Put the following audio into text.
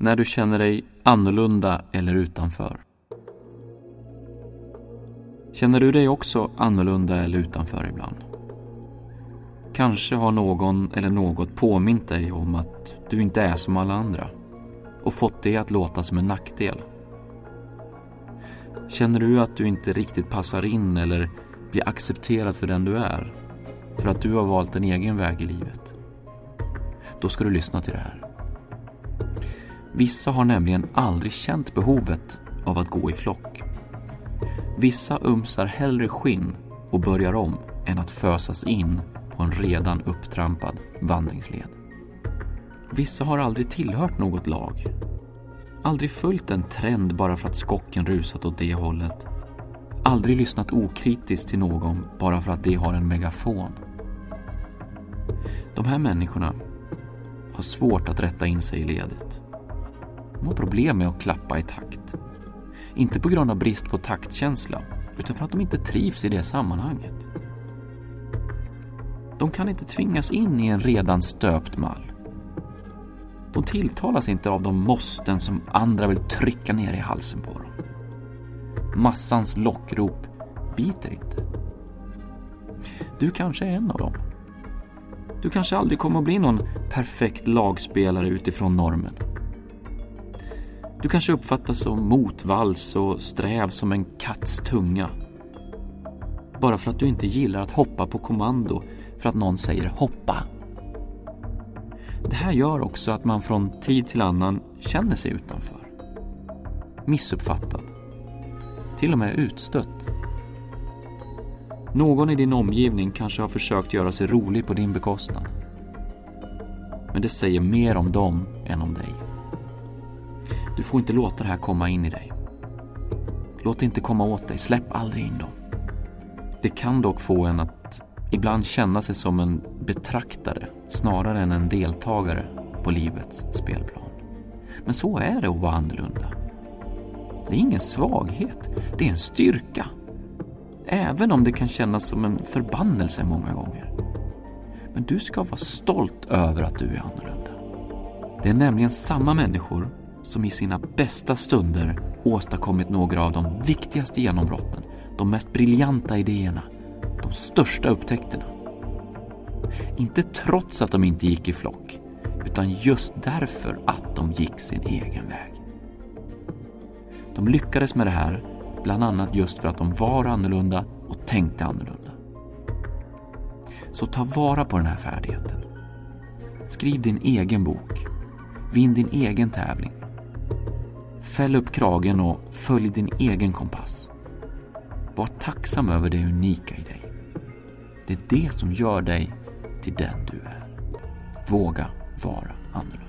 när du känner dig annorlunda eller utanför. Känner du dig också annorlunda eller utanför ibland? Kanske har någon eller något påmint dig om att du inte är som alla andra och fått det att låta som en nackdel. Känner du att du inte riktigt passar in eller blir accepterad för den du är för att du har valt en egen väg i livet? Då ska du lyssna till det här. Vissa har nämligen aldrig känt behovet av att gå i flock. Vissa umsar hellre skinn och börjar om än att fösas in på en redan upptrampad vandringsled. Vissa har aldrig tillhört något lag. Aldrig följt en trend bara för att skocken rusat åt det hållet. Aldrig lyssnat okritiskt till någon bara för att de har en megafon. De här människorna har svårt att rätta in sig i ledet. De har problem med att klappa i takt. Inte på grund av brist på taktkänsla, utan för att de inte trivs i det sammanhanget. De kan inte tvingas in i en redan stöpt mall. De tilltalas inte av de måsten som andra vill trycka ner i halsen på dem. Massans lockrop biter inte. Du kanske är en av dem. Du kanske aldrig kommer att bli någon perfekt lagspelare utifrån normen. Du kanske uppfattas som motvalls och sträv som en katts tunga. Bara för att du inte gillar att hoppa på kommando för att någon säger hoppa. Det här gör också att man från tid till annan känner sig utanför. Missuppfattad. Till och med utstött. Någon i din omgivning kanske har försökt göra sig rolig på din bekostnad. Men det säger mer om dem än om dig. Du får inte låta det här komma in i dig. Låt det inte komma åt dig, släpp aldrig in dem. Det kan dock få en att ibland känna sig som en betraktare snarare än en deltagare på livets spelplan. Men så är det att vara annorlunda. Det är ingen svaghet, det är en styrka. Även om det kan kännas som en förbannelse många gånger. Men du ska vara stolt över att du är annorlunda. Det är nämligen samma människor som i sina bästa stunder åstadkommit några av de viktigaste genombrotten, de mest briljanta idéerna, de största upptäckterna. Inte trots att de inte gick i flock, utan just därför att de gick sin egen väg. De lyckades med det här bland annat just för att de var annorlunda och tänkte annorlunda. Så ta vara på den här färdigheten. Skriv din egen bok. Vinn din egen tävling. Fäll upp kragen och följ din egen kompass. Var tacksam över det unika i dig. Det är det som gör dig till den du är. Våga vara annorlunda.